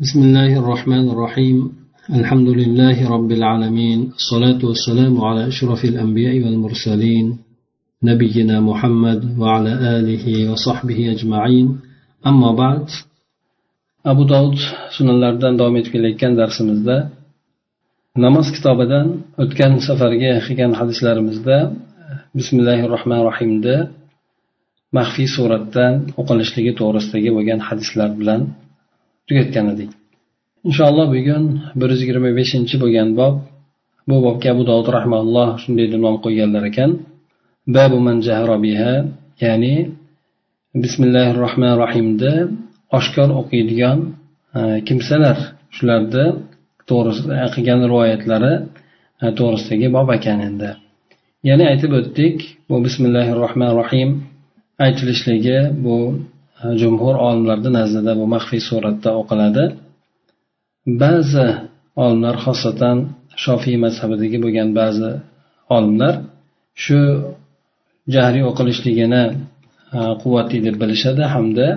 بسم الله الرحمن الرحيم الحمد لله رب العالمين الصلاة والسلام على أشرف الأنبياء والمرسلين نبينا محمد وعلى آله وصحبه أجمعين أما بعد أبو داود sunanlardan davom etib kelayotgan darsimizda namoz kitobidan o'tgan safargi qilgan hadislarimizda bismillahi rohmanir rohimda maxfiy suratdan o'qilishligi to'g'risidagi bo'lgan hadislar bilan tugatgan edik inshaalloh bugun bir yuz yigirma beshinchi bo'lgan bob bu bobga abu dovud rahmaulloh shunday deb nom qo'yganlar ekan. Babu man biha ya'ni bismillahi rohmanir rohimni oshkor o'qiydigan e, kimsalar shularni to'g'risida e, qilgan rivoyatlari e, to'g'risidagi bob ekan endi. Ya'ni aytib o'tdik bu bismillahi rohmanir rohim aytilishligi bu jumhur olimlarni nazdida bu maxfiy suratda o'qiladi. Ba'zi olimlar xosatan shofiy mazhabidagi bo'lgan ba'zi olimlar shu jahriy o'qilishligini quvvatli deb bilishadi hamda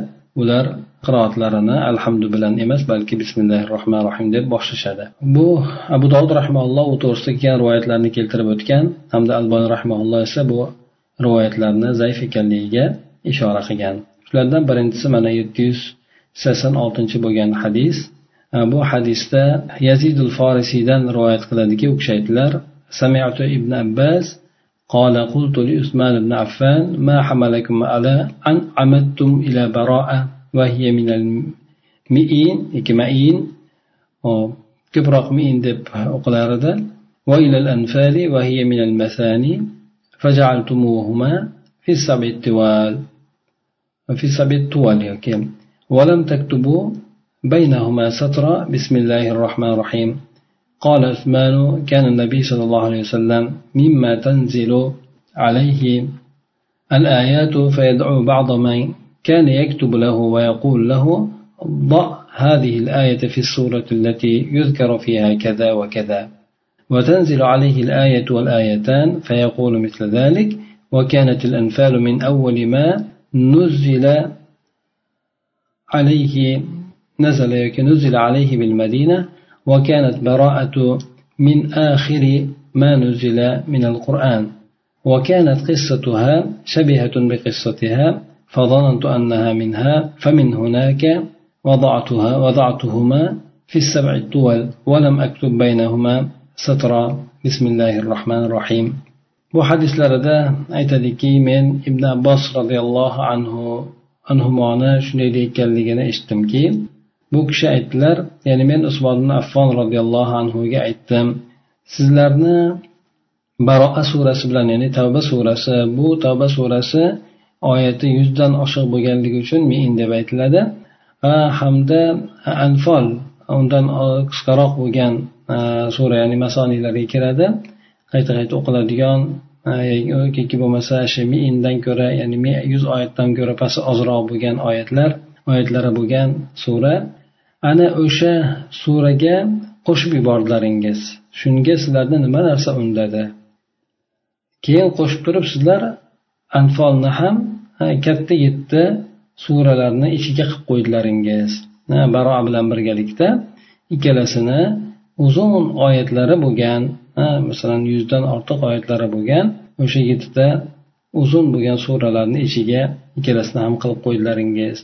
ular qiroatlarini alhamdu bilan emas balki bismillahi rohmanir rohim deb boshlashadi. Bu abu dovud rahmaulloh u to'g'risida kelgan rivoyatlarni keltirib o'tgan hamda alboniy rahmaulloh esa bu rivoyatlarni zaif ekanligiga ishora qilgan. Shulardan birinchisi mana yetti yuz sakson oltinchi bo'lgan hadis bu hadisda yazidul forisiydan rivoyat qiladiki u kishi aytdilar samiatu ibn abbas قال قلت لعثمان بن عفان ما حملكم على أن عمدتم إلى براءة وهي من المئين كمئين كبرق مئين دب أقلارد وإلى الأنفال وهي من المثاني فجعلتموهما في السبع الطوال في السبع الطوال ولم تكتبوا بينهما سطر بسم الله الرحمن الرحيم. قال عثمان كان النبي صلى الله عليه وسلم مما تنزل عليه الآيات فيدعو بعض من كان يكتب له ويقول له ضع هذه الآية في السورة التي يذكر فيها كذا وكذا. وتنزل عليه الآية والآيتان فيقول مثل ذلك وكانت الأنفال من أول ما نزل عليه نزل نزل عليه بالمدينة وكانت براءة من آخر ما نزل من القرآن. وكانت قصتها شبيهة بقصتها فظننت أنها منها فمن هناك وضعتها وضعتهما في السبع الطول ولم أكتب بينهما سطرا بسم الله الرحمن الرحيم. Bu hadislarida aytadiki men ibn abbos roziyallohu anhu anhumoni shunday deyotganligini eshitdimki bu kishi aytdilar ya'ni men usmon ibn affon roziyallohu anhuga aytdim sizlarni baroa surasi bilan ya'ni tavba surasi bu tavba surasi oyati yuzdan oshiq bo'lganligi uchun men deb aytiladi hamda anfol undan qisqaroq bo'lgan sura ya'ni masoniylarga kiradi. Qayta qayta o'qiladigan yoki bo'lmasa shu meindan ko'ra ya'ni yuz oyatdan ko'ra past ozroq bo'lgan oyatlar oyatlari bo'lgan sura ana o'sha suraga qo'shib yubordilaringiz shunga sizlarni nima narsa undadi? Keyin qo'shib turib sizlar anfolni ham katta yetti suralarni ichiga qilib qo'ydilaringiz. Baro bilan birgalikda ikkalasini uzun oyatlari bo'lgan masalan yuzdan ortiq oyatlari bo'lgan o'sha yettita uzun bo'lgan suralarni ichiga ikkalasini ham qilib qo'ydilaringiz.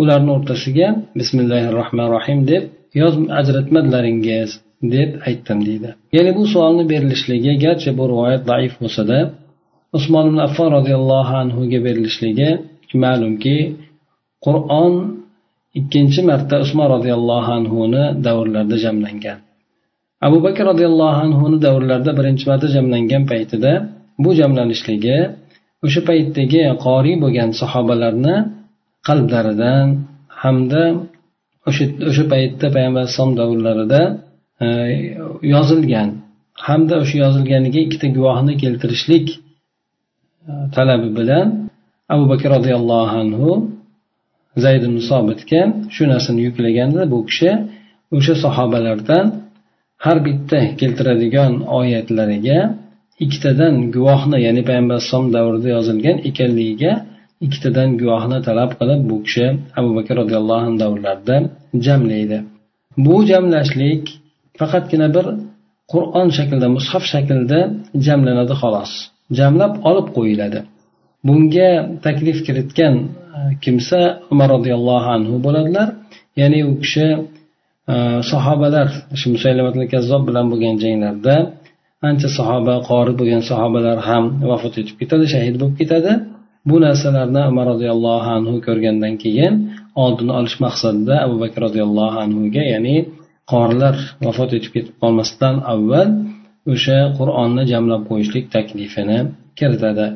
Ularni o'rtasiga bismillahi rohmanir rohim deb yoz ajratmadilaringiz deb aytdim deydi. Ya'ni bu savolni berilishligi garchi bu rivoyat zaif bo'lsada usmon ibn affon roziyallohu anhuga berilishligi ma'lumki qur'on ikkinchi marta usmon roziyallohu anhuni davrlarida jamlangan. Abu bakr roziyallohu anhuni davrlarida birinchi marta jamlangan paytida bu jamlanishligi o'sha paytdagi qoriy bo'lgan sahobalarni qalblaridan hamda o'sha o'sha paytda payg'ambar alayhisalom davrlarida e, yozilgan hamda o'sha yozilganiga ikkita guvohni keltirishlik e, talabi bilan abu bakr roziyallohu anhu zayd ibn sobitga shu narsani yuklaganda bu kishi o'sha sahobalardan har bitta keltiradigan oyatlariga ikkitadan guvohni ya'ni payg'ambar alayhisalom davrida yozilgan ekanligiga ikkitadan guvohni talab qilib bu kishi abu bakr roziyallohu anhu davrlarida jamlaydi. Bu jamlashlik faqatgina bir qur'on shaklida mushaf shaklida jamlanadi xolos. Jamlab olib qo'yiladi. Bunga taklif kiritgan kimsa umar roziyallohu anhu bo'ladilar. Ya'ni u kishi sahobalar shu musaylamatli kazzob bilan bo'lgan janglarda ancha sahoba qori bo'lgan sahobalar ham vafot etib ketadi shahid bo'lib ketadi. Bu narsalarni umar roziyallohu anhu ko'rgandan keyin oldini olish maqsadida abu bakr roziyallohu anhuga ya'ni qorilar vafot etib ketib qolmasdan avval o'sha qur'onni jamlab qo'yishlik taklifini kiritadi.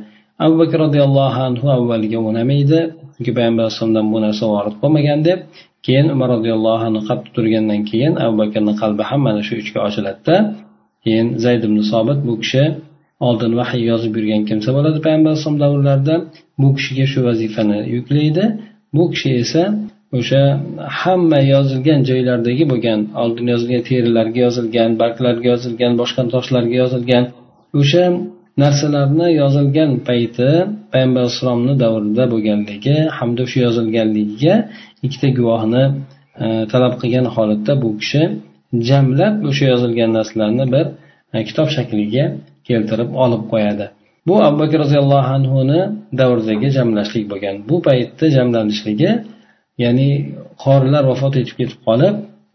Abu bakr roziyallohu anhu avvaliga unamaydi chunki payg'ambar alayhisalomdan bu narsa vorid bo'lmagan deb keyin umar roziyallohu anhu qattiq turgandan keyin abu bakrni qalbi ham mana shu uchga ochiladida keyin zayd ibn sobit bu kishi oldin vahiy yozib yurgan kimsa bo'ladi payg'ambar alayhisalom davrlarida. Bu kishiga shu vazifani yuklaydi. Bu kishi esa o'sha hamma yozilgan joylardagi bo'lgan oldin yozilgan terilarga yozilgan barglarga yozilgan boshqa toshlarga yozilgan o'sha narsalarni yozilgan payti payg'ambar alayhissalomni davrida bo'lganligi hamda shu yozilganligiga ikkita guvohni e, talab qilgan holatda bu kishi jamlab o'sha yozilgan narsalarni bir e, kitob shakliga keltirib olib qo'yadi. Bu abu bakr roziyallohu anhuni davridagi jamlashlik bo'lgan. Bu paytda jamlanishligi ya'ni qorilar vafot etib ketib qolib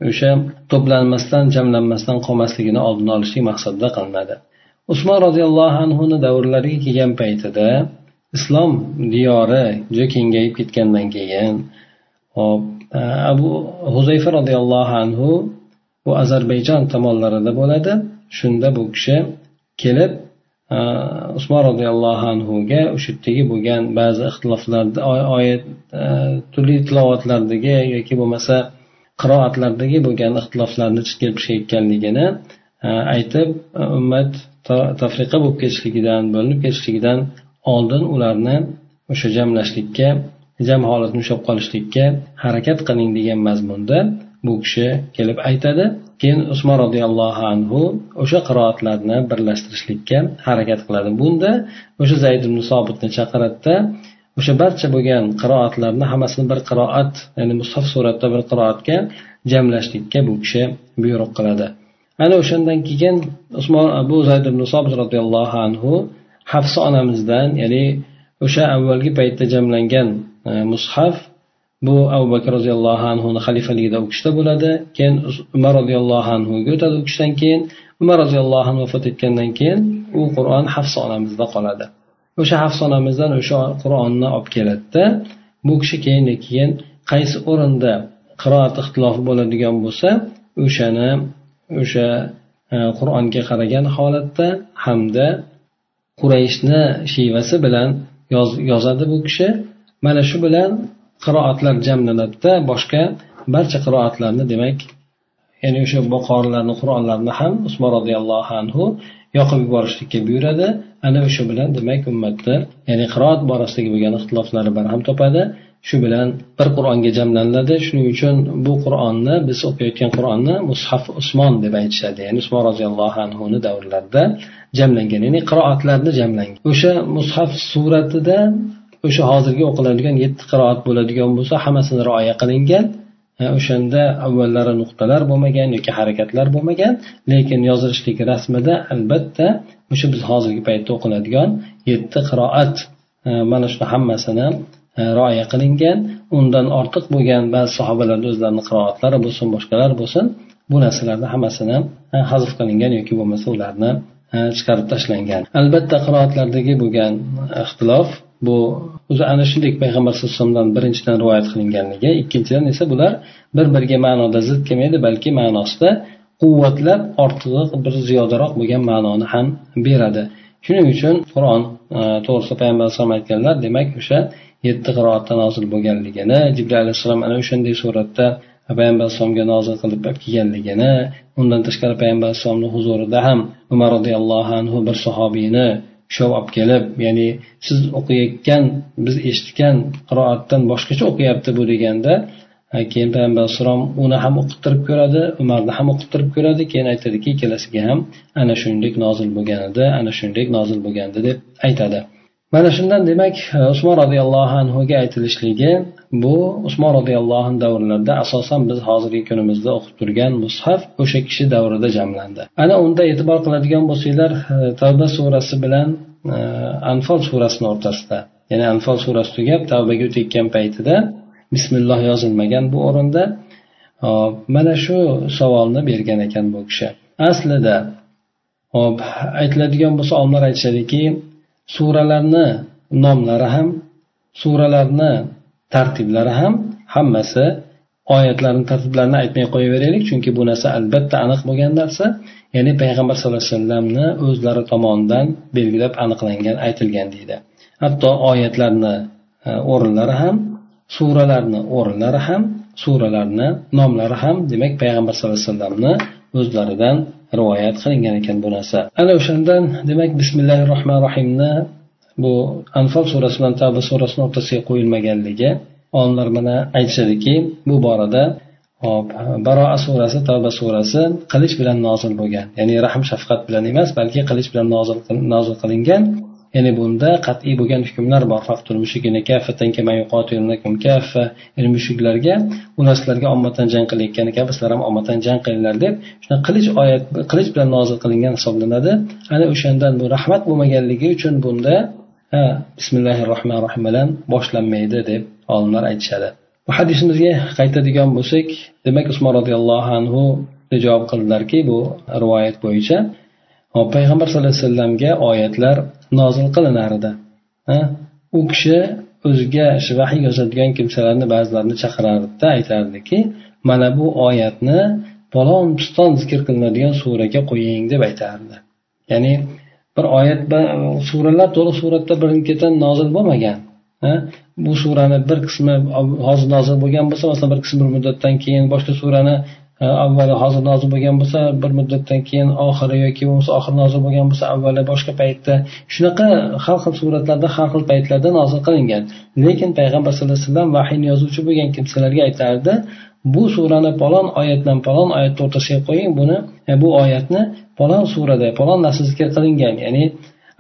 o'sha to'planmasdan jamlanmasdan qolmasligini oldini olishlik maqsadida qilinadi. Usmon roziyallohu anhuni davrlariga kelgan paytida islom diyori juda kengayib ketgandan keyin hop abu huzayfa roziyallohu anhu bu ozarbayjon tomonlarida bo'ladi. Shunda bu kishi kelib usmon roziyallohu anhuga o'sha yerdagi bo'lgan ba'zi ixtiloflarda oyat turli tilovatlardagi yoki bo'lmasa qiroatlardagi bo'lgan ixtiloflarni chiqarib chiqayotganligini aytib ummat tafriqa bo'lib ketishligidan bo'linib ketishligidan oldin ularni o'sha jamlashlikka jam holatni ushlab qolishlikka harakat qiling degan mazmunda bu kishi kelib aytadi. Keyin usmon roziyallohu anhu o'sha qiroatlarni birlashtirishlikka harakat qiladi. Bunda o'sha zayd ibn sobitni chaqiradida o'sha barcha bo'lgan qiroatlarni hammasini bir qiroat ya'ni mushaf suratda bir qiroatga jamlashlikka bu kishi buyruq qiladi. Ana o'shandan keyin usmon abu zayd ibn sobit roziyallohu anhu hafsa onamizdan ya'ni o'sha avvalgi paytda jamlangan e, mushaf bu abu bakr roziyallohu anhuni xalifaligida u kishida bo'ladi. Keyin umar roziyallohu anhuga o'tadi u kishidan keyin. Umar roziyallohu anhu vafot etgandan keyin u qur'on hafsa onamizda qoladi. O'sha hafsa onamizdan o'sha qur'onni olib keladida bu kishi keyin keyin qaysi o'rinda qiroat ixtilofi bo'ladigan bo'lsa o'shani o'sha e, qur'onga qaragan holatda hamda qurayshni shivasi bilan yozadi bu kishi. Mana shu bilan qiroatlar jamlanadida boshqa barcha qiroatlarni demak ya'ni o'sha boqorlarni qur'onlarni ham usmon roziyallohu anhu yoqib yuborishlikka buyuradi. Ana o'sha bilan demak ummatni ya'ni qiroat borasidagi bo'lgan ixtiloflari barham topadi. Shu bilan bir qur'onga jamlaniladi shuning uchun bu qur'onni biz o'qiyotgan qur'onni mushaf usmon deb aytishadi. Ya'ni usmon roziyallohu anhuni davrlarida jamlangan ya'ni qiroatlarni jamlangan. O'sha mushaf suratida o'sha hozirgi o'qiladigan yetti qiroat bo'ladigan bo'lsa hammasini rioya qilingan. O'shanda avvallari nuqtalar bo'lmagan yoki harakatlar bo'lmagan lekin yozilishlik rasmida albatta o'sha biz hozirgi paytda o'qiladigan yetti qiroat mana shuni hammasini E, rioya qilingan undan ortiq bo'lgan ba'zi sahobalarni o'zlarini qiroatlari bo'lsin boshqalar bo'lsin bu narsalarni hammasini e, hazf qilingan yoki bo'lmasa ularni e, chiqarib tashlangan. Albatta qiroatlardagi bo'lgan ixtilof bu o'zi ana shunday payg'ambar sallallohu alayhi vasallamdan birinchidan rivoyat qilinganligi ikkinchidan esa bular bir biriga ma'noda zid kelmaydi balki ma'nosida quvvatlab ortig'i bir ziyodaroq bo'lgan ma'noni ham beradi. Shuning uchun qur'on to'g'risida payg'ambar alayhisalom aytganlar demak o'sha yetti qiroatda nozil bo'lganligini jibril alayhissalom ana o'shanday suratda payg'ambar alayhisalomga nozil qilib kelganligini undan tashqari payg'ambar alayhissalomni huzurida ham umar roziyallohu anhu bir sahobiyni shov olib kelib ya'ni siz o'qiyotgan biz eshitgan qiroatdan boshqacha o'qiyapti bu deganda keyin payg'ambar alayhissalom uni ham o'qittirib ko'radi umarni ham o'qittirib ko'radi keyin aytadiki ikkalasiga ham ana shuningdek nozil bo'lgan edi ana shuningdek nozil bo'lgandi deb aytadi. Mana shundan demak usmon roziyallohu anhuga aytilishligi bu usmon roziyallohu anhu davrlarida asosan biz hozirgi kunimizda o'qib turgan mushaf o'sha kishi davrida jamlandi. Ana unda e'tibor qiladigan bo'lsanglar e, tavba surasi bilan e, anfol surasini o'rtasida ya'ni anfol surasi tugab tavbaga o'tayotgan paytida bismilloh yozilmagan bu o'rinda. Hop mana shu savolni bergan ekan bu kishi. Aslida hop aytiladigan bo'lsa olimlar aytishadiki suralarni nomlari ham suralarni tartiblari ham hammasi oyatlarni tartiblarini aytmay qo'yaveraylik chunki bu narsa albatta aniq bo'lgan narsa. Ya'ni payg'ambar sallallohu alayhi vasallamni o'zlari tomonidan belgilab aniqlangan aytilgan deydi. Hatto oyatlarni e, o'rinlari ham suralarni o'rinlari ham suralarni nomlari ham demak payg'ambar sallallohu alayhi vasallamni o'zlaridan rivoyat qilingan ekan bu narsa. Ana o'shandan demak bismillahi rohmanir rohimni bu anfol surasi bilan tavba surasini o'rtasiga qo'yilmaganligi olimlar mana aytishadiki bu borada hop baroa surasi tavba surasi qilich bilan nozil bo'lgan. Ya'ni rahm shafqat bilan emas balki qilich bilan nozil qilingan ya'ni bunda qat'iy bo'lgan hukmlar bor. Ya'ni mushuklarga ular sizlarga ommadan jang qilayotgani kabi sizlar ham ommadan jang qilinglar deb shuna qilich oyat qilich bilan nozil qilingan hisoblanadi. Ana o'shandan bu rahmat bo'lmaganligi uchun bunda ha bismillahi rohmanir rohim bilan boshlanmaydi deb olimlar aytishadi. Bu hadisimizga qaytadigan bo'lsak demak usmon roziyallohu anhu javob qildilarki bu rivoyat bo'yicha payg'ambar sallallohu alayhi vasallamga oyatlar nozil qilinar edi. U kishi o'ziga shu vahiy yozadigan kimsalarni ba'zilarini chaqirardida aytardiki mana bu oyatni palon piston zikr qilinadigan suraga qo'ying deb aytardi. Ya'ni bir oyat suralar to'liq suratda birin ketin nozil bo'lmagan. Bu surani bir qismi hozir nozil bo'lgan bo'lsa masalan bir qismi bir muddatdan keyin boshqa surani Э, avvali hozir nozil bo'lgan bo'lsa bir muddatdan keyin oxiri yoki bo'lmasa oxiri nozil bo'lgan bo'lsa avvali boshqa paytda shunaqa har xil suratlarda har xil paytlarda nozil qilingan. Lekin payg'ambar sallallohu alayhi vasallam vahiyni yozuvchi bo'lgan kimsalarga aytardi bu surani palon oyat bilan palon oyatni o'rtasiga qo'ying buni e, bu oyatni palon surada palon narsa zikr qilingan. Ya'ni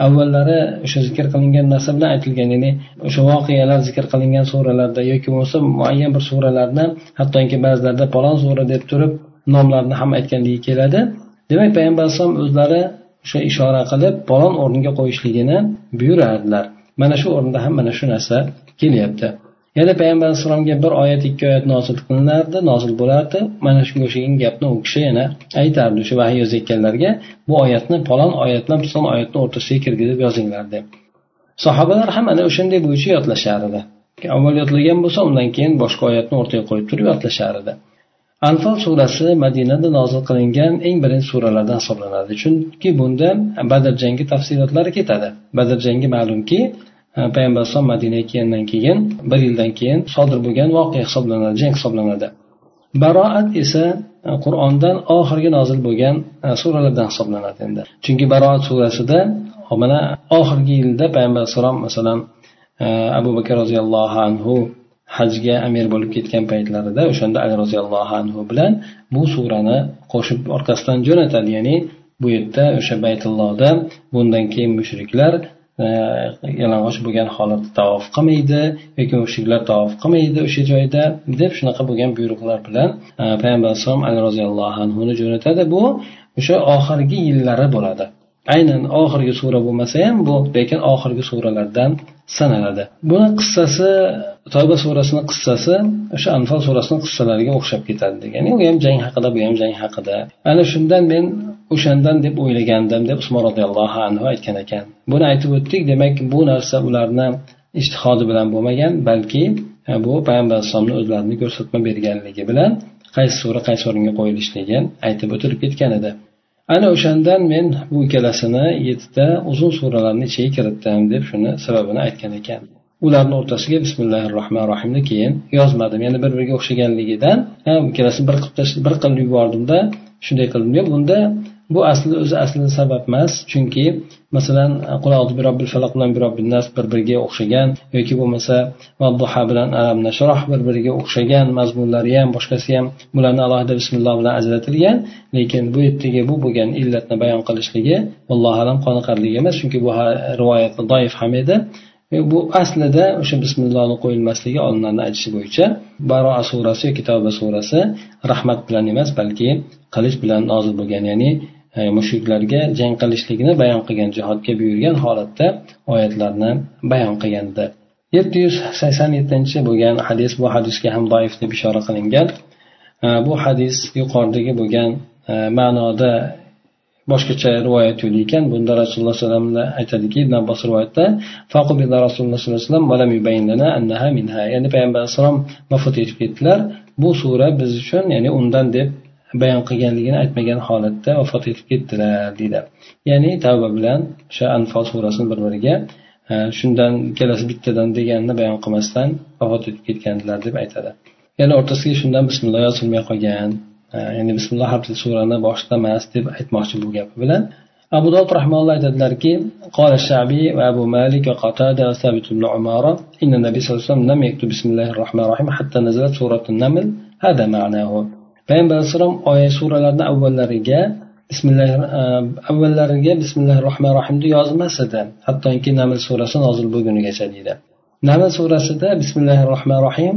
avvallari o'sha zikr qilingan narsa bilan aytilgan ya'ni o'sha voqealar zikr qilingan suralarda yoki bo'lmasa muayyan bir suralarni hattoki ba'zilarda palon sura deb turib nomlarini ham aytganligi keladi. Demak payg'ambar alayhisalom o'zlari o'sha ishora qilib palon o'rniga qo'yishligini buyurardilar. Mana shu o'rinda ham mana shu narsa kelyapti. Yana payg'ambar alayhissalomga bir oyat ikki oyat nozil qilinardi nozil bo'lardi. Mana shunga o'xshagan gapni u kishi yana aytardi o'sha vahiy yozayotganlarga bu oyatni palon oyat bilan piston oyatni o'rtasiga kirgizib yozinglar deb. Sahobalar ham ana o'shanday bo'yicha yodlashar edi. Avval yodlagan bo'lsa undan keyin boshqa oyatni o'rtaga qo'yib turib yodlashar edi. Anfal surasi madinada nozil qilingan eng birinchi suralardan hisoblanadi. Chunki bunda badr jangi tafsilotlari ketadi. Badr jangi ma'lumki payg'ambar alayhisalom madinaga kelgandan keyin bir yildan keyin sodir bo'lgan voqea hisoblanadi jang hisoblanadi. Baroat esa qur'ondan oxirgi nozil bo'lgan suralardan hisoblanadi endi. Chunki baroat surasida mana oxirgi yilda payg'ambar alayhissalom masalan abu bakr roziyallohu anhu hajga amir bo'lib ketgan paytlarida o'shanda ali roziyallohu anhu bilan bu surani qo'shib orqasidan jo'natadi. Ya'ni bu yerda o'sha baytullohda bundan keyin mushriklar yalang'och bo'lgan holatda tavof qilmaydi yoki mushuklar tavof qilmaydi o'sha joyda deb shunaqa bo'lgan buyruqlar bilan e, payg'ambar alayhisalom ali roziyallohu anhuni jo'natadi bu o'sha oxirgi yillari bo'ladi. Aynan oxirgi sura bo'lmasa ham bu lekin oxirgi suralardan sanaladi. Buni qissasi tavba surasini qissasi o'sha anfal surasini qissalariga o'xshab ketadi ya'ni u ham jang haqida bu ham jang haqida. Ana shundan men o'shandan deb o'ylagandim deb usmon roziyallohu anhu aytgan ekan. Buni aytib o'tdik demak bu narsa ularni ishtihodi bilan bo'lmagan balki bu payg'ambar alayhisalomni o'zlarini ko'rsatma berganligi bilan qaysi sura qaysi o'ringa qo'yilishligi aytib o'tilib ketgan edi. Ana o'shandan men bu ikkalasini yettita uzun suralarni ichiga kiritdim deb shuni sababini aytgan ekan. Ularni o'rtasiga bismillahi rohmanir rohimni keyin yozmadim. Ya'ni bir biriga o'xshaganligidan ikkalasini bir qilib bir qilib yubordimda shunday qildim bunda bu asli o'zi aslida sabab emas chunki masalan bilan nas bir biriga o'xshagan yoki bo'lmasa vadduha bilan alam nashroh bir biriga o'xshagan mazmunlari ham boshqasi ham bularni alohida bismilloh bilan ajratilgan lekin bu yerdagi bu bo'lgan illatni bayon qilishligi allohu alam qoniqarli emas chunki bu rivoyat doif ham edi. E, bu aslida o'sha bismillohni qo'yilmasligi olimlarni aytishi bo'yicha baroa surasi yoki tavba surasi rahmat bilan emas balki qilich bilan nozil bo'lgan ya'ni E, mushriklarga jang qilishlikni bayon qilgan jihodga buyurgan holatda oyatlarni bayon qilgandi. Yetti yuz sakson yettinchi bo'lgan hadis bu hadisga ham doif deb ishora qilingan. E, bu hadis yuqoridagi bo'lgan e, ma'noda boshqacha rivoyat yo'li ekan. Bunda rasululloh sallallohu alayhi vasallam aytadiki ibn abbos rivoyatda rasululloh sallallohu alayhi vasallam ya'ni payg'ambar alayhissalom vafot etib ketdilar. Bu sura biz uchun ya'ni undan deb bayon qilganligini aytmagan holatda vafot etib ketdilar deydi ya'ni tavba bilan o'sha anfol surasini bir biriga e, shundan ikkalasi bittadan deganini bayon qilmasdan vafot etib ketgandilar deb aytadi yana o'rtasiga shundan bismillah yozilmay qolgan ya'ni bismillah harfi surani boshida emas deb aytmoqchi bu gapi bilan abu dovud rahmaulloh aytadilarki قال الشعبي وأبو مالك وقتادة وثابت بن عمارة إن النبي صلى الله عليه وسلم لم يكتب بسم الله الرحمن الرحيم حتى نزلت سورة النمل هذا معناه Payg'ambar alayhissalom oyat suralarni avvallariga bismillah e, avvallariga bismillahi rohmanir rohimni yozmas edi. Hattoki naml surasi nozil bo'lgunigacha deydi. Naml surasida bismillahi rohmanir rohim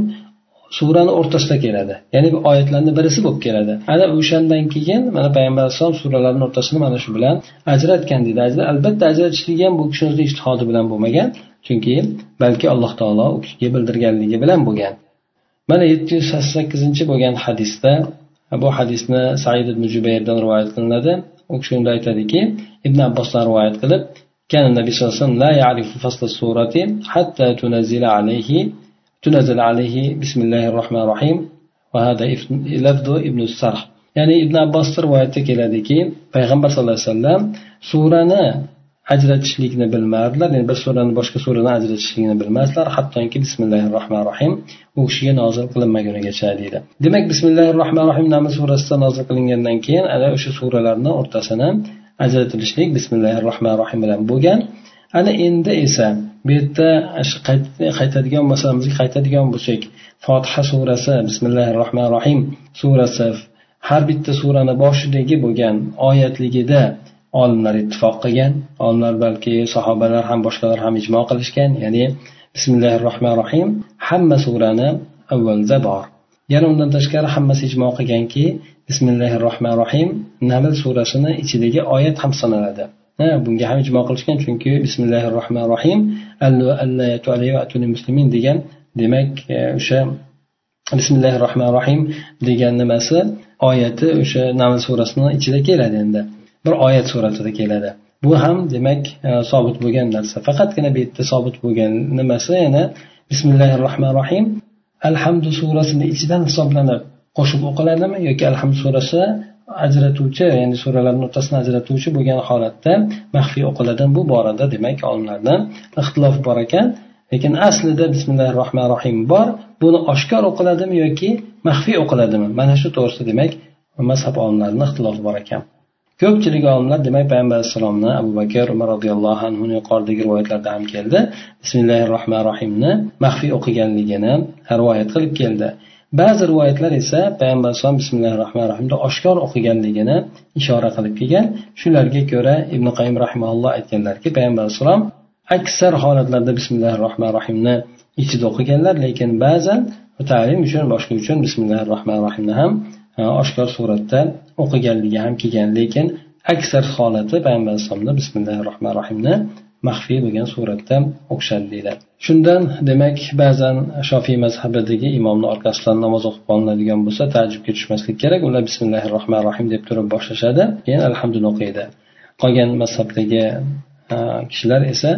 surani o'rtasida keladi. Ya'ni bu oyatlarni birisi bo'lib keladi. Ana o'shandan keyin mana payg'ambar alayhissalom suralarni o'rtasini mana shu bilan ajratgan deydi. Albatta ajratishlik ham bu kishini o'zini ishtihodi bilan bo'lmagan. Chunki balki alloh taolo u kishiga bildirganligi bilan bo'lgan. mana yetti yuz sakkizinchi bo'lgan hadisda bu hadisni said ibn jubayrdan rivoyat qilinadi u kishi unda aytadiki ibn abbosdan rivoyat qilib كان النبي صلى الله عليه وسلم لا يعرف فصل السورة حتى تنزل عليه تنزل عليه بسم الله الرحمن الرحيم وهذا لفظ ابن السرح ya'ni ibn abbos rivoyatda keladiki payg'ambar sallallohu alayhi vasallam surani ajratishlikni bilmardilar ya'ni bir surani boshqa suradan ajratishlikni bilmasdilar hattoki bismillahi rohmanir rohim u kishiga nozil qilinmagunigacha deydi. Demak bismillahi rohmanir rohim naml surasida nozil qilingandan keyin ana o'sha suralarni o'rtasini ajratilishlik bismillahi rohmanir rohim bilan bo'lgan. Ana endi esa bu yerda qaytadigan masalamizga qaytadigan bo'lsak fotiha surasi bismillahi rohmanir rohim surasi har bitta surani boshidagi bo'lgan oyatligida olimlar ittifoq qilgan olimlar balki sahobalar ham boshqalar ham ijmo qilishgan. Ya'ni bismillahi rohmanir rohim hamma surani avvalda bor. Yana undan tashqari hammasi ijmo qilganki bismillahi rohmanir rohim naml surasini ichidagi oyat ham sanaladi. Ha bunga ham ijmo qilishgan chunki bismillahi rohmanir rohim muslimin degan demak e, o'sha bismillahi rohmanir rohim degan nimasi oyati o'sha naml surasini ichida keladi endi. Bir oyat suratida keladi. Bu ham demak e, sobit bo'lgan narsa. Faqatgina bu yerda sobit bo'lgan nimasi yana bismillahi rohmanir rohim alhamdu surasini ichidan hisoblanib qo'shib o'qiladimi yoki alhamd surasi ajratuvchi ya'ni suralarni o'rtasini ajratuvchi bo'lgan holatda maxfiy o'qiladimi? Bu borada demak olimlarda ixtilof bor ekan. Lekin aslida bismillahi rohmanir rohim bor. Buni oshkor o'qiladimi yoki maxfiy o'qiladimi? Mana shu to'g'risida demak mazhab olimlarini ixtilofi bor ekan. Ko'pchilik olimlar demak payg'ambar alayhissalomni abu bakr umar roziyallohu anhuni yuqoridagi rivoyatlarda ham keldi. Bismillahi rohmanir rohimni maxfiy o'qiganligini rivoyat qilib keldi. Ba'zi rivoyatlar esa payg'ambar alayhisalom bismillahi rohmanir rohimni oshkor o'qiganligini ishora qilib kelgan. Shularga ko'ra ibn qayim rahimalloh aytganlarki payg'ambar alayhissalom aksar holatlarda bismillahi rohmanir rohimni ichida o'qiganlar lekin ba'zan ta'lim uchun boshqa uchun bismillahi rohmanir rohimni ham e, oshkor suratda o'qiganligi ham kelgan lekin aksar holati payg'ambar alayhisalomni bismillahi rohmanir rohimni maxfiy bo'lgan suratda o'qishadi deydi shundan demak ba'zan shofiy mazhabidagi imomni orqasidan namoz o'qib qolinadigan bo'lsa tajibga tushmaslik kerak ular bismillahi rohmanir rohim deb turib boshlashadi keyin alhamdulillah o'qiydi. Qolgan mazhabdagi kishilar esa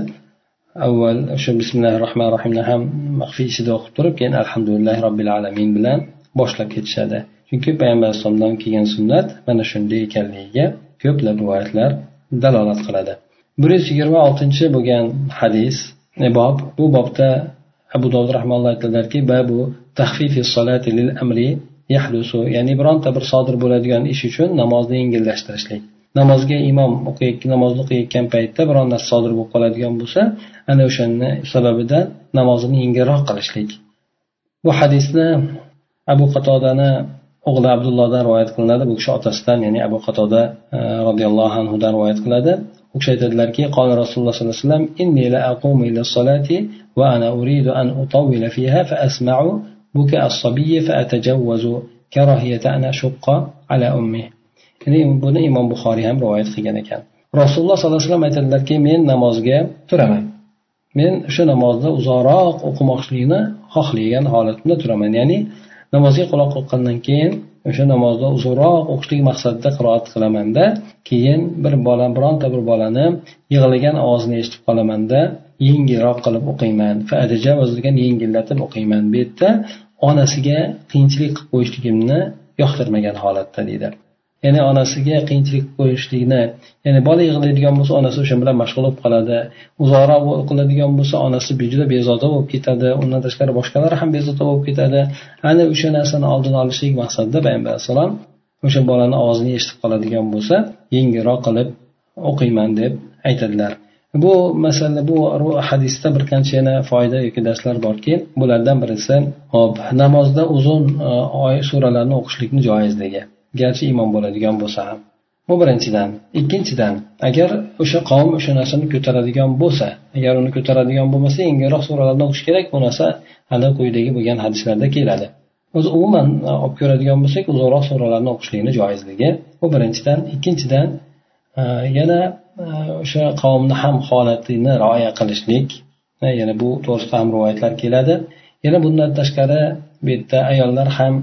avval o'sha bismillahi rohmanir rohimni ham maxfiy ichida o'qib turib keyin alhamdulillahi robbil alamin bilan boshlab ketishadi. Chunki payg'ambar alayhissalomdan kelgan sunnat mana shunday ekanligiga ko'plab rivoyatlar dalolat qiladi. Bir yuz yigirma oltinchi bo'lgan hadis e, bob bu bobda abu dovud rahmanalloh aytadilarki babu tahfifi solati lil amri yahdusu ya'ni bironta bir sodir bo'ladigan ish uchun namozni yengillashtirishlik. Namozga imom namozni o'qiyotgan paytda biron narsa sodir bo'lib qoladigan bo'lsa ana o'shani sababidan namozini yengilroq qilishlik. Bu hadisni abu qatodani o'g'li abdullohdan rivoyat qilinadi. Bu kishi otasidan ya'ni abu qatoda e, roziyallohu anhudan rivoyat qiladi u kishi aytadilarki qola rasululloh sollallohu alayhi vasallam inni la ana uridu an fiha fa asma'u buka as-sabiy fa atajawwazu ala ya'ni buni imom buxoriy ham rivoyat qilgan ekan. Rasululloh sollallohu alayhi vasallam aytadilarki men namozga turaman. Men o'sha namozni uzoqroq o'qimoqchilikni xohlagan holatimda turaman. Ya'ni namozga quloq qoqqandan keyin o'sha namozni uzunroq o'qishlik maqsadida qiroat qilamanda keyin bir bola bironta bir bolani yig'lagan ovozini eshitib qolamanda yengilroq qilib o'qiyman. Degan yengillatib o'qiyman bu yerda. Onasiga qiyinchilik qilib qo'yishligimni yoqtirmagan holatda deydi. Ya'ni onasiga qiyinchilik qo'yishlikni ya'ni bola yig'laydigan bo'lsa onasi o'sha bilan mashg'ul bo'lib qoladi. Uzoqroq qiladigan bo'lsa onasi juda bezovta bo'lib ketadi undan tashqari boshqalar ham bezovta bo'lib ketadi. Ana o'sha narsani oldini olishlik maqsadida payg'ambar alayhissalom o'sha bolani ovozini eshitib qoladigan bo'lsa yengilroq qilib o'qiyman deb aytadilar. Bu masala bu hadisda bir qancha yana foyda yoki darslar borki bulardan birisi hop namozda uzun e, oy suralarni o'qishlikni joizligi. Garchi iymon bo'ladigan bo'lsa ham. Bu birinchidan. Ikkinchidan agar o'sha qavm o'sha narsani ko'taradigan bo'lsa agar uni ko'taradigan bo'lmasa yengilroq suralarni o'qish kerak bu narsa ana quyidagi bo'lgan hadislarda keladi. O'zi umuman e, olib ko'radigan bo'lsak uzoqroq suralarni o'qishlikni joizligi bu birinchidan. Ikkinchidan e, yana e, o'sha qavmni ham holatini rioya qilishlik. Yana bu to'g'risida ham rivoyatlar keladi. Yana bundan tashqari bu yerda ayollar ham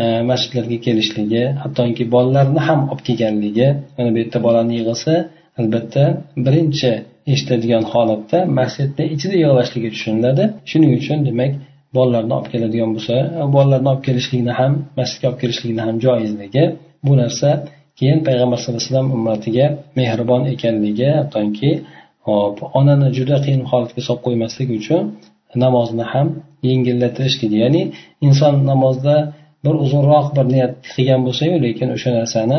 E, masjidlarga kelishligi hattoki bolalarni ham olib kelganligi mana bu yerda bolani yig'ilsa albatta birinchi eshitadigan holatda masjidni ichida yig'lashligi tushuniladi. Shuning uchun demak bolalarni olib keladigan bo'lsa bolalarni olib kelishlikni ham masjidga olib kelishlikni ham joizligi bu narsa keyin payg'ambar sallallohu alayhi vasallam ummatiga mehribon ekanligi hattoki hop onani juda qiyin holatga solib qo'ymaslik uchun namozni ham yengillatishlik ya'ni inson namozda bir uzunroq bir niyat qilgan bo'lsayu lekin o'sha narsani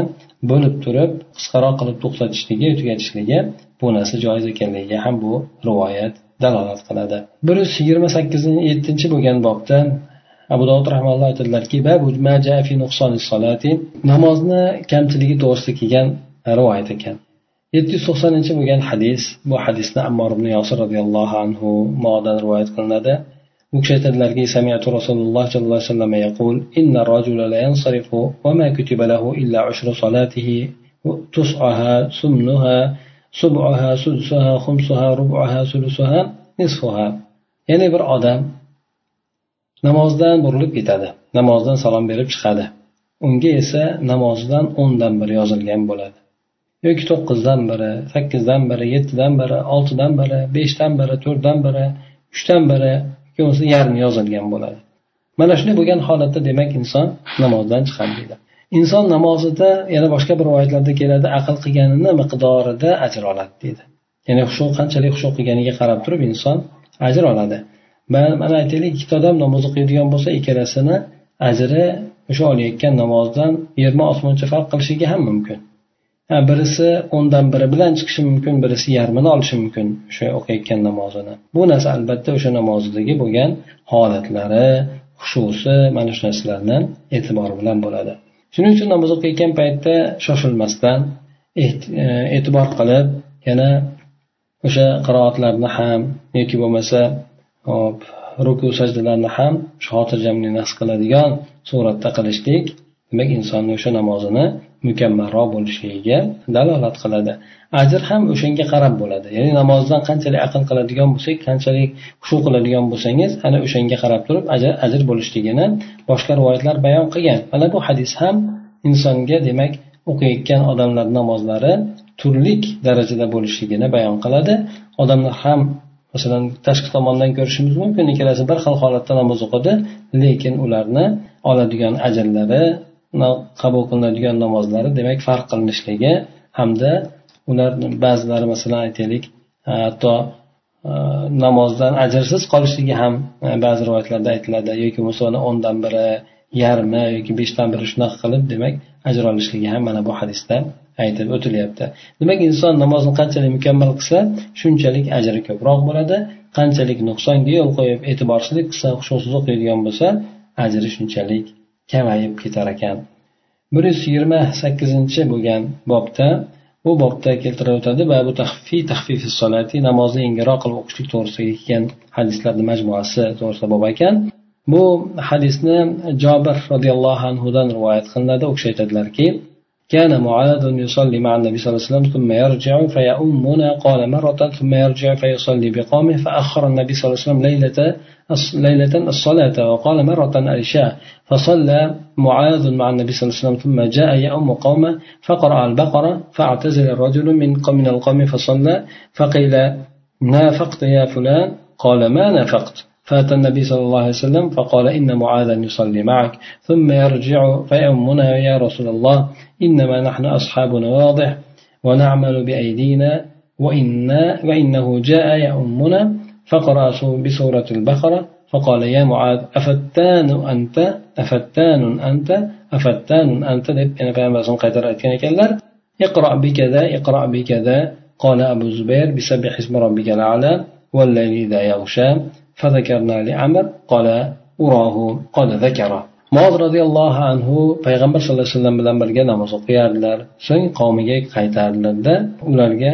bo'lib turib qisqaroq qilib to'xtatishligi tugatishligi bu narsa joiz ekanligiga ham bu rivoyat dalolat qiladi. bir yuz yigirma sakkizinchi yettinchi bo'lgan bobda abu dovud rahmanalloh aytadilarki namozni kamchiligi to'g'risida kelgan rivoyat ekan. yetti yuz to'qsoninchi bo'lgan hadis bu hadisni ammor ibn yosir roziyallohu anhu rivoyat qilinadi. u kishi aytadilarki samiatu rasululloh sollallohu alayhi vasallam inna va ma kutiba lahu illa salatihi tus'aha sulusuha nisfuha. Ya'ni bir odam namozdan burilib ketadi namozdan salom berib chiqadi. Unga esa namozidan o'ndan biri yozilgan bo'ladi. Yoki to'qqizdan biri sakkizdan biri yettidan biri oltidan biri beshdan biri to'rtdan biri uchdan biri bo'lmasa yarmi yozilgan bo'ladi. Mana shunday bo'lgan holatda demak inson namozdan chiqadi deydi inson namozida yana boshqa bir rivoyatlarda keladi aql qilganini miqdorida ajr oladi deydi. Ya'ni hushu qanchalik hushu qilganiga qarab turib inson ajr oladi. Mana aytaylik ikkita odam namoz o'qiydigan bo'lsa ikkalasini ajri o'sha olayotgan namozdan yerma osmoncha farq qilishligi ham mumkin. Birisi o'ndan biri bilan chiqishi mumkin birisi yarmini olishi mumkin o'sha o'qiyotgan namozini. Bu narsa albatta o'sha namozidagi bo'lgan holatlari xushusi mana shu narsalarni e'tibori bilan bo'ladi. Shuning uchun namoz o'qiyotgan paytda shoshilmasdan e, e'tibor qilib yana o'sha qiroatlarni ham yoki bo'lmasa hop ruku sajdalarni ham xotirjamlikni his qiladigan suratda qilishlik demak insonni o'sha namozini mukammalroq bo'lishligiga dalolat qiladi. Ajr ham o'shanga qarab bo'ladi. Ya'ni namozdan qanchalik aql qiladigan bo'lsak qanchalik hushu qiladigan bo'lsangiz ana o'shanga qarab turib ajr bo'lishligini boshqa rivoyatlar bayon qilgan. Mana bu hadis ham insonga demak o'qiyotgan odamlar namozlari turlik darajada bo'lishligini bayon qiladi. Odamlar ham masalan tashqi tomondan ko'rishimiz mumkin. Ikkalasi bir xil holatda namoz o'qidi lekin ularni oladigan ajrlari qabul qilinadigan namozlari demak farq qilinishligi hamda ular ba'zilari masalan aytaylik e, hatto e, namozdan ajrsiz qolishligi ham e, ba'zi rivoyatlarda aytiladi. Yoki bo'lmasa o'ndan biri yarmi yoki beshdan biri shunaqa qilib demak ajr olishligi ham mana bu hadisda aytib o'tilyapti. Demak inson namozni qanchalik mukammal qilsa shunchalik ajri ko'proq bo'ladi qanchalik nuqsonga yo'l qo'yib e'tiborsizlik qilsa hushsiz o'qiydigan bo'lsa ajri shunchalik kamayib ketar ekan. Bir yuz yigirma sakkizinchi bo'lgan bobda bu bobda keltirib o'tadi babu tahfi tahfifi solati namozni yengilroq qilib o'qishlik to'g'risidagi kelgan hadislarni majmuasi to'g'risida bob ekan. Bu hadisni jobir roziyallohu anhudan rivoyat qilinadi u kishi aytadilarki كان معاذ يصلي مع النبي صلى الله عليه وسلم ثم يرجع فيؤمنا قال مرة ثم يرجع فيصلي بقومه فأخر النبي صلى الله عليه وسلم ليلة ليلة الصلاة وقال مرة العشاء فصلى معاذ مع النبي صلى الله عليه وسلم ثم جاء يؤم قومه فقرأ البقرة فاعتزل الرجل من من القوم فصلى فقيل نافقت يا فلان؟ قال ما نافقت فأتى النبي صلى الله عليه وسلم فقال إن معاذا يصلي معك ثم يرجع فيؤمنا يا رسول الله إنما نحن أصحاب واضح ونعمل بأيدينا وإنا وإنه جاء يؤمنا فقرأ بسورة البقرة فقال يا معاذ أفتان أنت أفتان أنت أفتان أنت أنا فاهم قدر اقرأ بكذا اقرأ بكذا قال أبو الزبير بسبح اسم ربك الأعلى والليل إذا يغشى. فذكرنا لعمر قال أراه قال ذكره moz roziyallohu anhu payg'ambar sallallohu alayhi vasallam bilan birga namoz o'qiyardilar so'ng qavmiga qaytardilarda ularga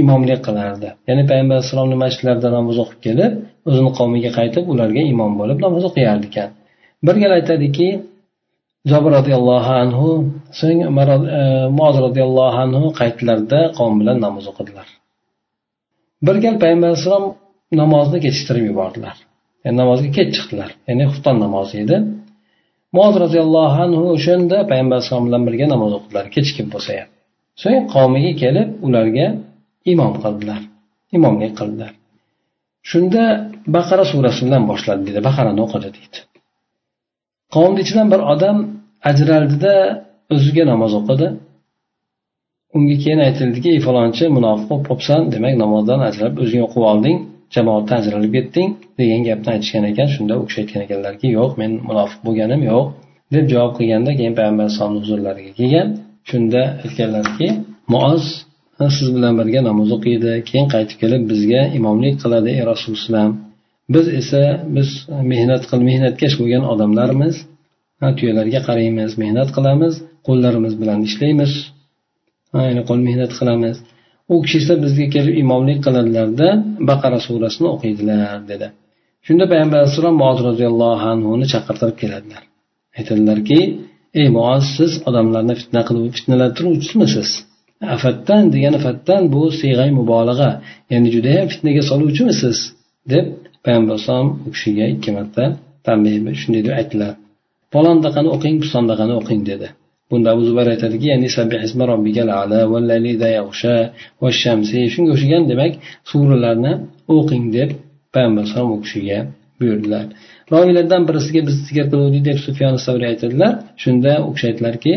imomlik qilardi ya'ni payg'ambar alayhissalomni masjidlarida namoz o'qib kelib o'zini qavmiga qaytib ularga imom bo'lib namoz o'qiyardi ekan bir gal aytadiki jobir roziyallohu anhu so'ng moz roziyallohu anhu qaytdilarda qavm bilan namoz o'qidilar bir gal payg'ambar alayhissalom namozni kechiktirib yubordilar. Ya'ni namozga kech chiqdilar. Ya'ni xufton namozi edi. Moz roziyallohu anhu o'shanda payg'ambar alayhisalom bilan birga namoz o'qidilar kechikib bo'lsa ham. So'ng qavmiga kelib ularga imom qildilar. Imomlik qildilar. Shunda baqara surasi bilan boshladi deydi baqarani o'qidi deydi. Qavmni ichidan bir odam ajraldida o'ziga namoz o'qidi. Unga keyin aytildiki ey falonchi munofiq bo'lib qolibsan demak namozdan ajralib o'zing o'qib olding. Jamoatdan ajralib ketding degan gapni aytishgan ekan shunda u kishi aytgan ekanlarki yo'q men munofiq bo'lganim yo'q deb javob qilganda keyin payg'ambar alayhisalomni huzurlariga kelgan shunda aytganlarki muoz siz bilan birga namoz o'qiydi keyin qaytib kelib bizga imomlik qiladi ey rasululloh. Biz esa biz mehnat qil mehnatkash bo'lgan odamlarmiz. Tuyalarga qaraymiz mehnat qilamiz qo'llarimiz bilan ishlaymiz. Ya'ni qo'l mehnat qilamiz. U kishi esa bizga kelib imomlik qiladilarda baqara surasini o'qiydilar dedi. Shunda payg'ambar alayhissalom muoz roziyallohu anhuni chaqirtirib keladilar. Aytadilarki ey muoz siz odamlarni fitna qilib fitnalantiruvchimisiz afatdan degani fatdan bu siyg'ay mubolag'a ya'ni judayam fitnaga soluvchimisiz? deb payg'ambar alayhisalom u kishiga ikki marta tanbeh shunday deb aytdilar. Falondaqani o'qing pisondaqani o'qing dedi. Bunda abu zubayr aytadiki ya'ni shunga o'xshagan demak suralarni o'qing deb payg'ambar alayhisalom u kishiga buyurdilar. Roviylardan birisiga biz zikr qiluvdik deb sufyon savriy aytadilar. Shunda u kishi aytdilarki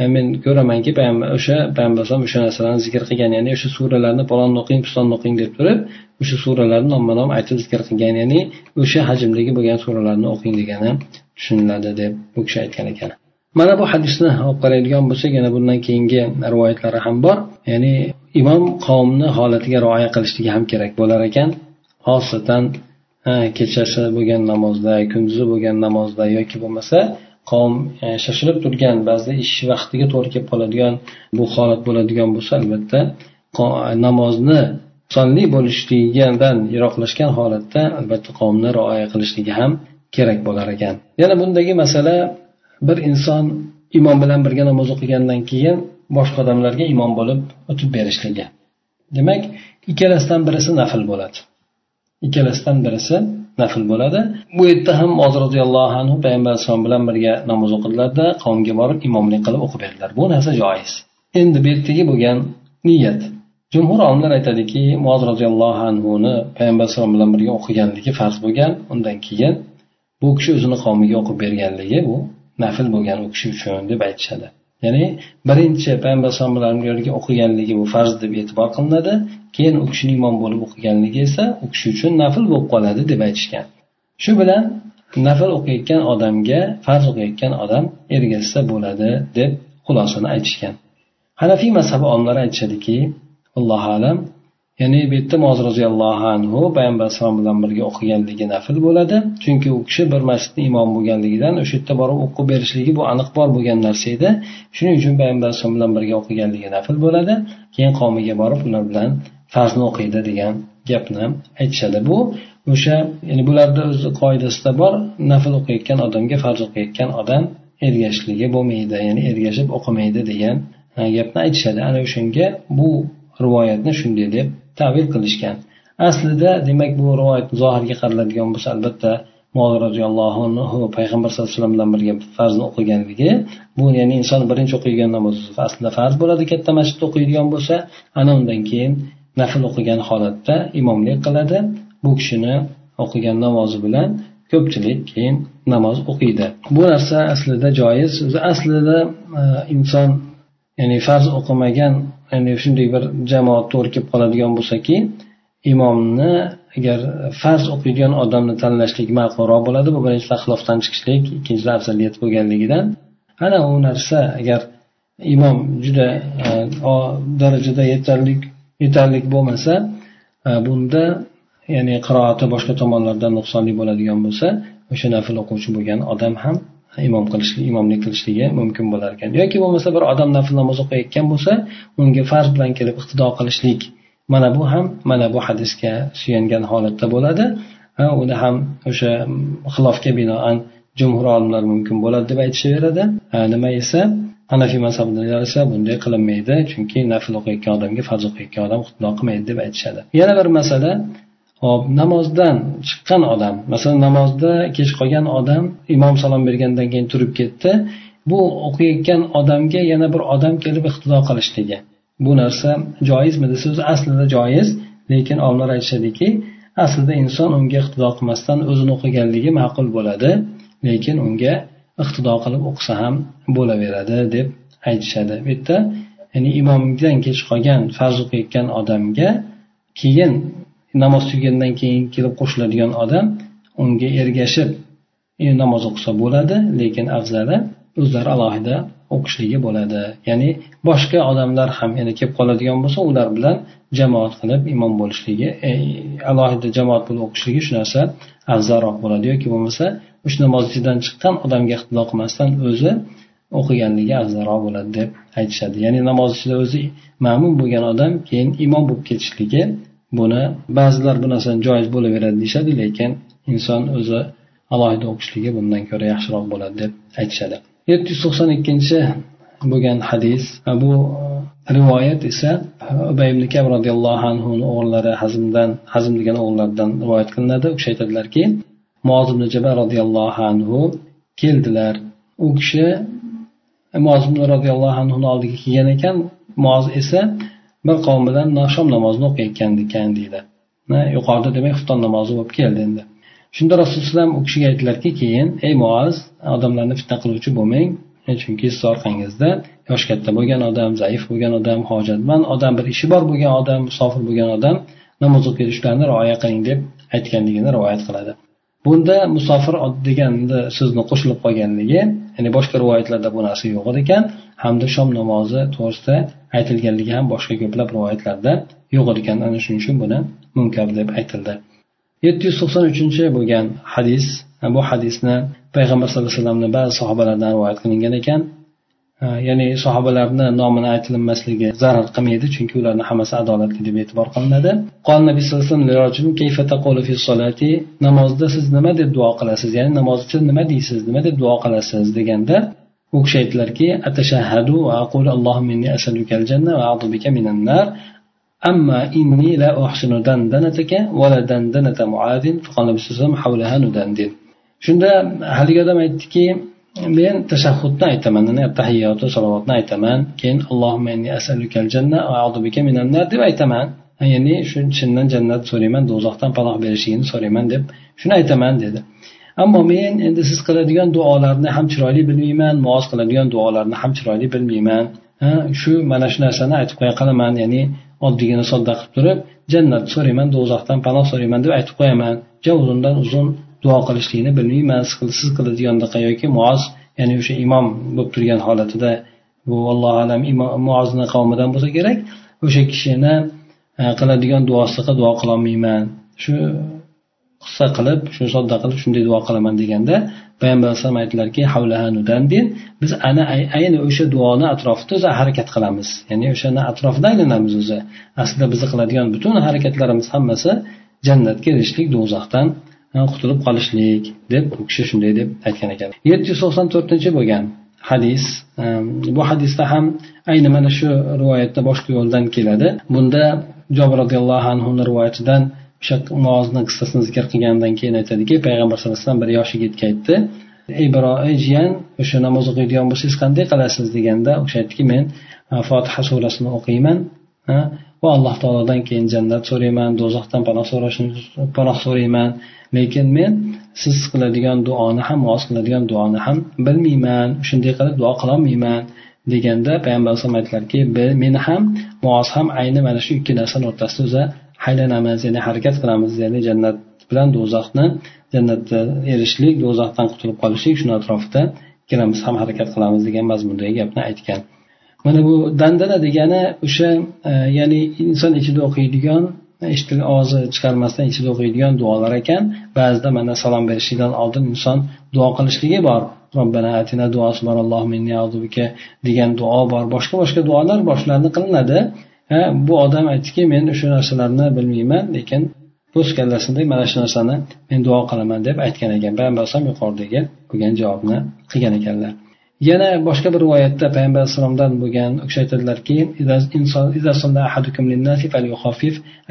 e, men ko'ramanki payg'ambar o'sha payg'ambar alayhisalom o'sha narsalarni zikr qilgan ya'ni o'sha suralarni palonni o'qing pistonni o'qing deb turib o'sha suralarni nomma nom aytib zikr qilgan ya'ni o'sha hajmdagi bo'lgan suralarni o'qing degani tushuniladi deb u kishi aytgan ekan. Mana bu hadisni olib qaraydigan bo'lsak yana bundan keyingi rivoyatlari ham bor. Ya'ni imom qavmni holatiga rioya qilishligi ham kerak bo'lar ekan. Xosatan kechasi bo'lgan namozda kunduzi bo'lgan namozda yoki bo'lmasa qavm e, shoshilib turgan ba'zida ish vaqtiga to'g'ri kelib qoladigan bu holat bo'ladigan bo'lsa albatta namozni sonli bo'lishligidan yiroqlashgan holatda albatta qavmni rioya qilishligi ham kerak bo'lar ekan. Yana bundagi masala bir inson imom bilan birga namoz o'qigandan keyin boshqa odamlarga imom bo'lib o'tib berishligi. Demak ikkalasidan birisi nafl bo'ladi. Ikkalasidan birisi nafl bo'ladi. Bu yerda ham hozir roziyallohu anhu payg'ambar alayhisalom bilan birga namoz o'qidilarda qavmga borib imomlik qilib o'qib berdilar. Bu narsa joiz. Endi bu yerdagi bo'lgan niyat. Jumhur olimlar aytadiki moz roziyallohu anhuni payg'ambar alayhisalom bilan birga o'qiganligi farz bo'lgan. Undan keyin bu kishi o'zini qavmiga o'qib berganligi bu nafl bo'lgan u kishi uchun deb aytishadi. Ya'ni birinchi payg'ambar alayhisalom bilan o'qiganligi bu farz deb e'tibor qilinadi keyin u kishini imom bo'lib o'qiganligi esa u kishi uchun nafl bo'lib qoladi deb aytishgan. Shu bilan nafl o'qiyotgan odamga farz o'qiyotgan odam ergashsa bo'ladi deb xulosani aytishgan. Hanafiy mazhabi olimlari aytishadiki allohu alam ya'ni bu yerda moz roziyallohu anhu payg'ambar alayhisalom bilan birga o'qiganligi nafl bo'ladi. Chunki u kishi bir masjidni imom bo'lganligidan o'sha yerda borib o'qib berishligi bu aniq bor bo'lgan narsa edi. Shuning uchun payg'ambar alayhisalom bilan birga o'qiganligi nafl bo'ladi. Keyin qavmiga borib ular bilan farzni o'qiydi degan gapni aytishadi. Bu o'sha ya'ni bularni o'zi qoidasida bor nafl o'qiyotgan odamga farz o'qiyotgan odam ergashishligi bo'lmaydi ya'ni ergashib o'qimaydi degan gapni aytishadi. Ana o'shanga bu rivoyatni shunday deb tavil qilishgan. Aslida demak bu rivoyat zohirga qaraladigan bo'lsa albatta roziyallohu anhu payg'ambar sallallohu alayhi vasallam bilan birga farzni o'qiganligi bu ya'ni inson birinchi o'qigan namoz aslida farz bo'ladi katta masjidda o'qiydigan bo'lsa ana undan keyin nafl o'qigan holatda imomlik qiladi. Bu kishini o'qigan namozi bilan ko'pchilik keyin namoz o'qiydi. Bu narsa aslida joiz. O'zi aslida e, inson ya'ni farz o'qimagan ya'ni shunday bir jamoat to'g'ri kelib qoladigan bo'lsaki imomni agar farz o'qiydigan odamni tanlashlik ma'qulroq bo'ladi bu birinchisi ixlofdan chiqishlik ikkinchisi afzaliyat bo'lganligidan. Ana u narsa agar imom juda e, darajada yetarli yetarlik bo'lmasa e, bunda ya'ni qiroati boshqa tomonlardan nuqsonli bo'ladigan bo'lsa o'sha nafl o'quvchi bo'lgan odam ham imom qilishlik imomlik qilishligi mumkin bo'lar ekan. Yoki bo'lmasa bir odam nafl namoz o'qiyotgan bo'lsa unga farz bilan kelib iqtido qilishlik mana bu ham mana bu hadisga suyangan holatda bo'ladi. Ha uni ham o'sha xilofga binoan jumhur olimlar mumkin bo'ladi deb aytishaveradi. Nima esa? Hanafiy mazhabidagilar esa bunday qilinmaydi chunki nafl o'qiyotgan odamga farz o'qiyotgan odam iqtido qilmaydi deb aytishadi. Yana bir masala hop namozdan chiqqan odam masalan namozda kech qolgan odam imom salom bergandan keyin turib ketdi. Bu o'qiyotgan odamga yana bir odam kelib iqtido qilishligi. Bu narsa joizmi desa o'zi aslida joiz lekin olimlar aytishadiki aslida inson unga iqtido qilmasdan o'zini o'qiganligi ma'qul bo'ladi lekin unga iqtido qilib o'qisa ham bo'laveradi deb aytishadi. Bu yerda ya'ni imomdan kech qolgan farz o'qiyotgan odamga keyin namoz tugagandan keyin kelib qo'shiladigan odam unga ergashib e, namoz o'qisa bo'ladi lekin afzali o'zlari alohida o'qishligi bo'ladi. Ya'ni boshqa odamlar ham yana kelib qoladigan bo'lsa ular bilan jamoat qilib imom bo'lishligi e, alohida jamoat bo'lib o'qishligi shu narsa afzalroq bo'ladi yoki bo'lmasa o'sha namozchidan chiqqan odamga iqtido qilmasdan o'zi o'qiganligi afzalroq bo'ladi deb aytishadi. Ya'ni namoz ichida o'zi ma'mum bo'lgan odam keyin imom bo'lib ketishligi buni ba'zilar bu narsani joiz bo'laveradi deyishadi lekin inson o'zi alohida o'qishligi bundan ko'ra yaxshiroq bo'ladi deb aytishadi. Yetti yuz to'qson ikkinchi bo'lgan hadis bu e, rivoyat esa ubay ibn kab roziyallohu anhuni o'g'illari hazmdan hazm degan o'g'illaridan rivoyat qilinadi. U kishi aytadilarki mozim ibn jabal roziyallohu anhu keldilar. U kishi moz roziyallohu anhuni oldiga kelgan ekan. Moz esa bir qavm bilan shom namozini o'qiyotgan ekan deydi. Yuqorida demak xufton namozi bo'lib keldi endi. Shunda rasululloh u kishiga aytdilarki keyin ey muoz odamlarni fitna qiluvchi bo'lmang e, chunki siz orqangizda yoshi katta bo'lgan odam zaif bo'lgan odam hojatmand odam bir ishi bor bo'lgan odam musofir bo'lgan odam namoz o'qiydi shularni rioya qiling deb aytganligini rivoyat qiladi. Bunda musofir deganda so'zni qo'shilib qolganligi ya'ni boshqa rivoyatlarda bu narsa yo'q ekan. Hamda shom namozi to'g'risida aytilganligi ham boshqa ko'plab rivoyatlarda yo'q ekan. Ana shuning uchun buni munkar deb aytildi. Yetti yuz to'qson uchinchi bo'lgan hadis bu hadisni payg'ambar sallallohu alayhi vasallamni ba'zi sahobalardan rivoyat qilingan ekan. ya'ni sahobalarni nomini aytilinmasligi zarar qilmaydi chunki ularni hammasi adolatli deb e'tibor qilinadi qon nabiy sallallohu alayhi vasallam namozda siz nima deb duo qilasiz ya'ni namoz uchun nima deysiz nima deb duo qilasiz deganda u kishi aytdilarki atashahadu va aqulu allohumma inni asaluka al janna va a'udhu bika minan nar أما إني لا أحسن دندنتك ولا دندنة معاذ فقال النبي صلى الله عليه وسلم حولها ندندن shunda haligi odam aytdiki men tashahhudni aytaman tahiyoti salovatni aytaman. Keyin allohumma inni asalukal janna va bika minan nar deb aytaman. Ya'ni shu chindan jannat so'rayman do'zaxdan panoh berishingni so'rayman deb shuni aytaman dedi. Ammo men endi siz qiladigan duolarni ham chiroyli bilmayman muoz qiladigan duolarni ham chiroyli bilmayman. Shu mana shu narsani aytib qo'ya qolaman ya'ni oddiygina sodda qilib turib jannat so'rayman do'zaxdan panoh so'rayman deb aytib qo'yaman. Ja uzundan uzun duo qilishlikni bilmayman siz qiladigandaqa yoki muoz ya'ni o'sha imom bo'lib turgan holatida bu allohu alam muozni qavmidan bo'lsa kerak o'sha kishini e, qiladigan duosiga duo qilolmayman. Shu qissa qilib shu sodda qilib shunday duo qilaman deganda payg'ambar alayhisalom aytdilarki biz ana ayni o'sha duoni atrofida o'zi harakat qilamiz. Ya'ni o'shani atrofida aylanamiz o'zi. Aslida bizni qiladigan butun harakatlarimiz hammasi jannatga erishishlik do'zaxdan qutulib qolishlik deb u kishi shunday deb aytgan ekan. Yetti yuz to'qson to'rtinchi bo'lgan hadis e, bu hadisda ham ayni mana shu rivoyatda boshqa yo'ldan keladi. Bunda jobir roziyallohu anhuni rivoyatidan o'sha muozni qissasini zikr qilgandan keyin aytadiki payg'ambar sallallohu alayhi vasallam bir yosh yigitga aytdi ey ey jiyan o'sha namoz o'qiydigan bo'lsangiz qanday qilasiz? deganda o'sha aytdiki men fotiha surasini o'qiyman va alloh taolodan keyin jannat so'rayman do'zaxdan panoh so'rashni panoh so'rayman. Lekin men siz qiladigan duoni ham muoz qiladigan duoni ham bilmayman shunday qilib duo qilolmayman deganda payg'ambar alayhisalom aytdilarki meni ham muoz ham ayni mana shu ikki narsani o'rtasida o'zi haylanamiz ya'ni harakat qilamiz ya'ni jannat bilan do'zaxni jannatda erishishlik do'zaxdan qutulib qolishlik shuni atrofida ikkalamiz ham harakat qilamiz degan mazmundagi gapni aytgan. Mana bu dandana degani o'sha e, ya'ni inson ichida o'qiydigan eshitil og'zi chiqarmasdan ichida o'qiydigan duolar ekan. Ba'zida mana salom berishlikdan oldin inson duo qilishligi bor. Robbana atina duosi bor degan duo bor. Boshqa boshqa duolar bor shularni qilinadi e, bu odam aytdiki men o'sha narsalarni bilmayman lekin o'z kallasida mana shu narsani men duo qilaman deb aytgan ekan. Payg'ambar alayhisalom yuqoridagi bo'lgan javobni qilgan ekanlar. Yana boshqa bir rivoyatda payg'ambar alayhissalomdan bo'lgan u kishi aytadilarki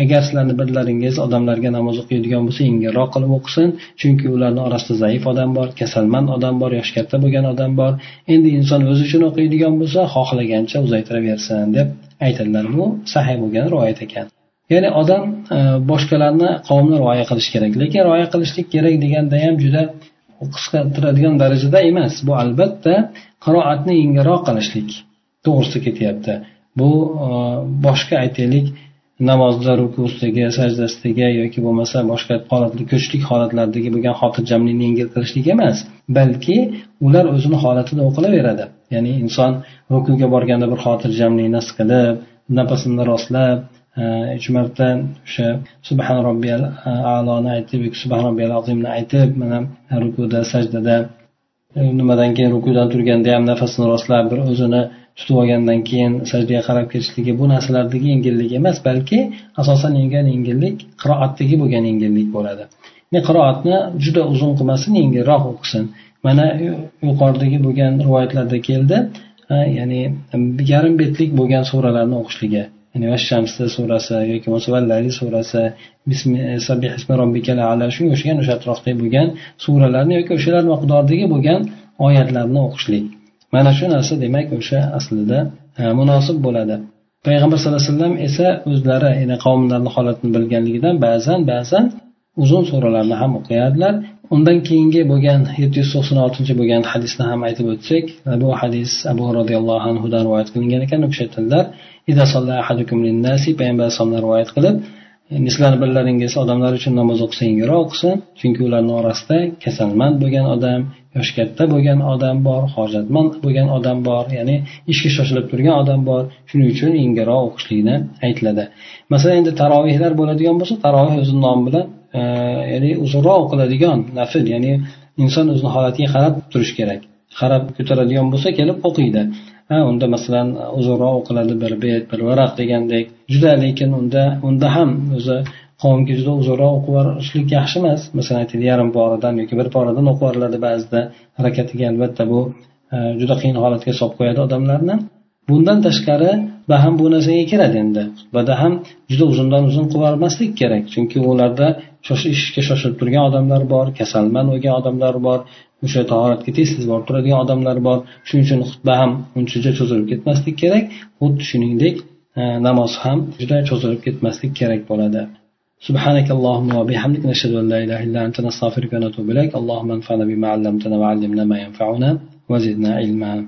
agar sizlarni birlaringiz odamlarga namoz o'qiydigan bo'lsa yengilroq qilib o'qisin chunki ularni orasida zaif odam bor kasalmand odam bor yoshi katta bo'lgan odam bor. Endi inson o'zi uchun o'qiydigan bo'lsa xohlagancha uzaytiraversin deb aytadilar. Bu sahiy bo'lgan rivoyat ekan. Ya'ni odam e, boshqalarni qavmni rioya qilish kerak lekin rioya qilishlik kerak deganda ham juda qisqartiradigan darajada emas. Bu albatta qiroatni yengilroq qilishlik to'g'risida ketyapti. Bu e, boshqa aytaylik namozda rukusidagi sajdasidagi yoki bo'lmasa boshqa holatli ko'chlik holatlardagi bo'lgan xotirjamlikni yengil qilishlik emas balki ular o'zini holatida o'qilaveradi. Ya'ni inson rukuga borganda bir xotirjamlikni his qilib nafasini rostlab uch marta o'sha subhan robbiyal aloni aytib subhan robbiyal azimni aytib mana rukuda sajdada nimadan keyin rukudan turganda ham nafasini rostlab bir o'zini tutib olgandan keyin sajdaga qarab ketishligi bu narsalardagi yengillik emas balki asosan yengil yengillik qiroatdagi bo'lgan yengillik bo'ladi. Qiroatni juda uzun qilmasin yengilroq o'qisin. Mana yuqoridagi bo'lgan rivoyatlarda keldi e, ya'ni yarim betlik bo'lgan suralarni o'qishligi. Ya'ni vashamsi surasi yoki bo'lmasa e, robbikal surasi shunga o'xshagan o'sha atrofda bo'lgan suralarni yoki o'shalar miqdoridagi bo'lgan oyatlarni o'qishlik. Mana shu narsa demak o'sha aslida e, munosib bo'ladi. Payg'ambar sallallohu alayhi vasallam esa o'zlari ya'ni qavmlarni holatini bilganligidan ba'zan ba'zan uzun suralarni ham o'qiyadilar. Undan keyingi bo'lgan yetti yuz to'qson oltinchi bo'lgan hadisni ham aytib o'tsak bu hadis abu roziyallohu anhudan rivoyat qilingan ekan. U kishi aytadilar payg'ambar alayhisalomdan rivoyat qilib sizlarni birlaringiz odamlar uchun namoz o'qisa yengilroq o'qisin chunki ularni orasida kasalmand bo'lgan odam yoshi katta bo'lgan odam bor hojatmand bo'lgan odam bor ya'ni ishga shoshilib turgan odam bor shuning uchun yengilroq o'qishlikni aytiladi. Masalan endi tarovehlar bo'ladigan bo'lsa taroveh o'zini nomi bilan ya'ni uzunroq o'qiladigan nafl ya'ni inson o'zini holatiga qarab turishi kerak. Qarab ko'taradigan bo'lsa kelib o'qiydi. Ha unda masalan uzunroq o'qiladi bir bet bir varaq degandek. Juda lekin unda unda ham o'zi qavmga juda uzunroq o'qib yuborishlik yaxshi emas. Masalan aytaylik yarim poradan yoki bir poradan o'qib yuboriladi ba'zida harakatiga. Albatta bu e, juda qiyin holatga solib qo'yadi odamlarni. Bundan tashqari baham bu narsaga kiradi endi. Xutbada ham juda uzundan uzun qilib yubormaslik kerak. Chunki ularda ishga shoshilib turgan odamlar bor kasalmand bo'lgan odamlar bor o'sha tahoratga tez tez borib turadigan odamlar bor shuning uchun xutba ham uncha cho'zilib ketmaslik kerak xuddi shuningdek e, namoz ham juda cho'zilib ketmaslik kerak bo'ladi سبحانك اللهم وبحمدك نشهد أن لا إله إلا أنت نستغفرك ونتوب إليك اللهم انفعنا بما علمتنا وعلمنا ما ينفعنا وزدنا علما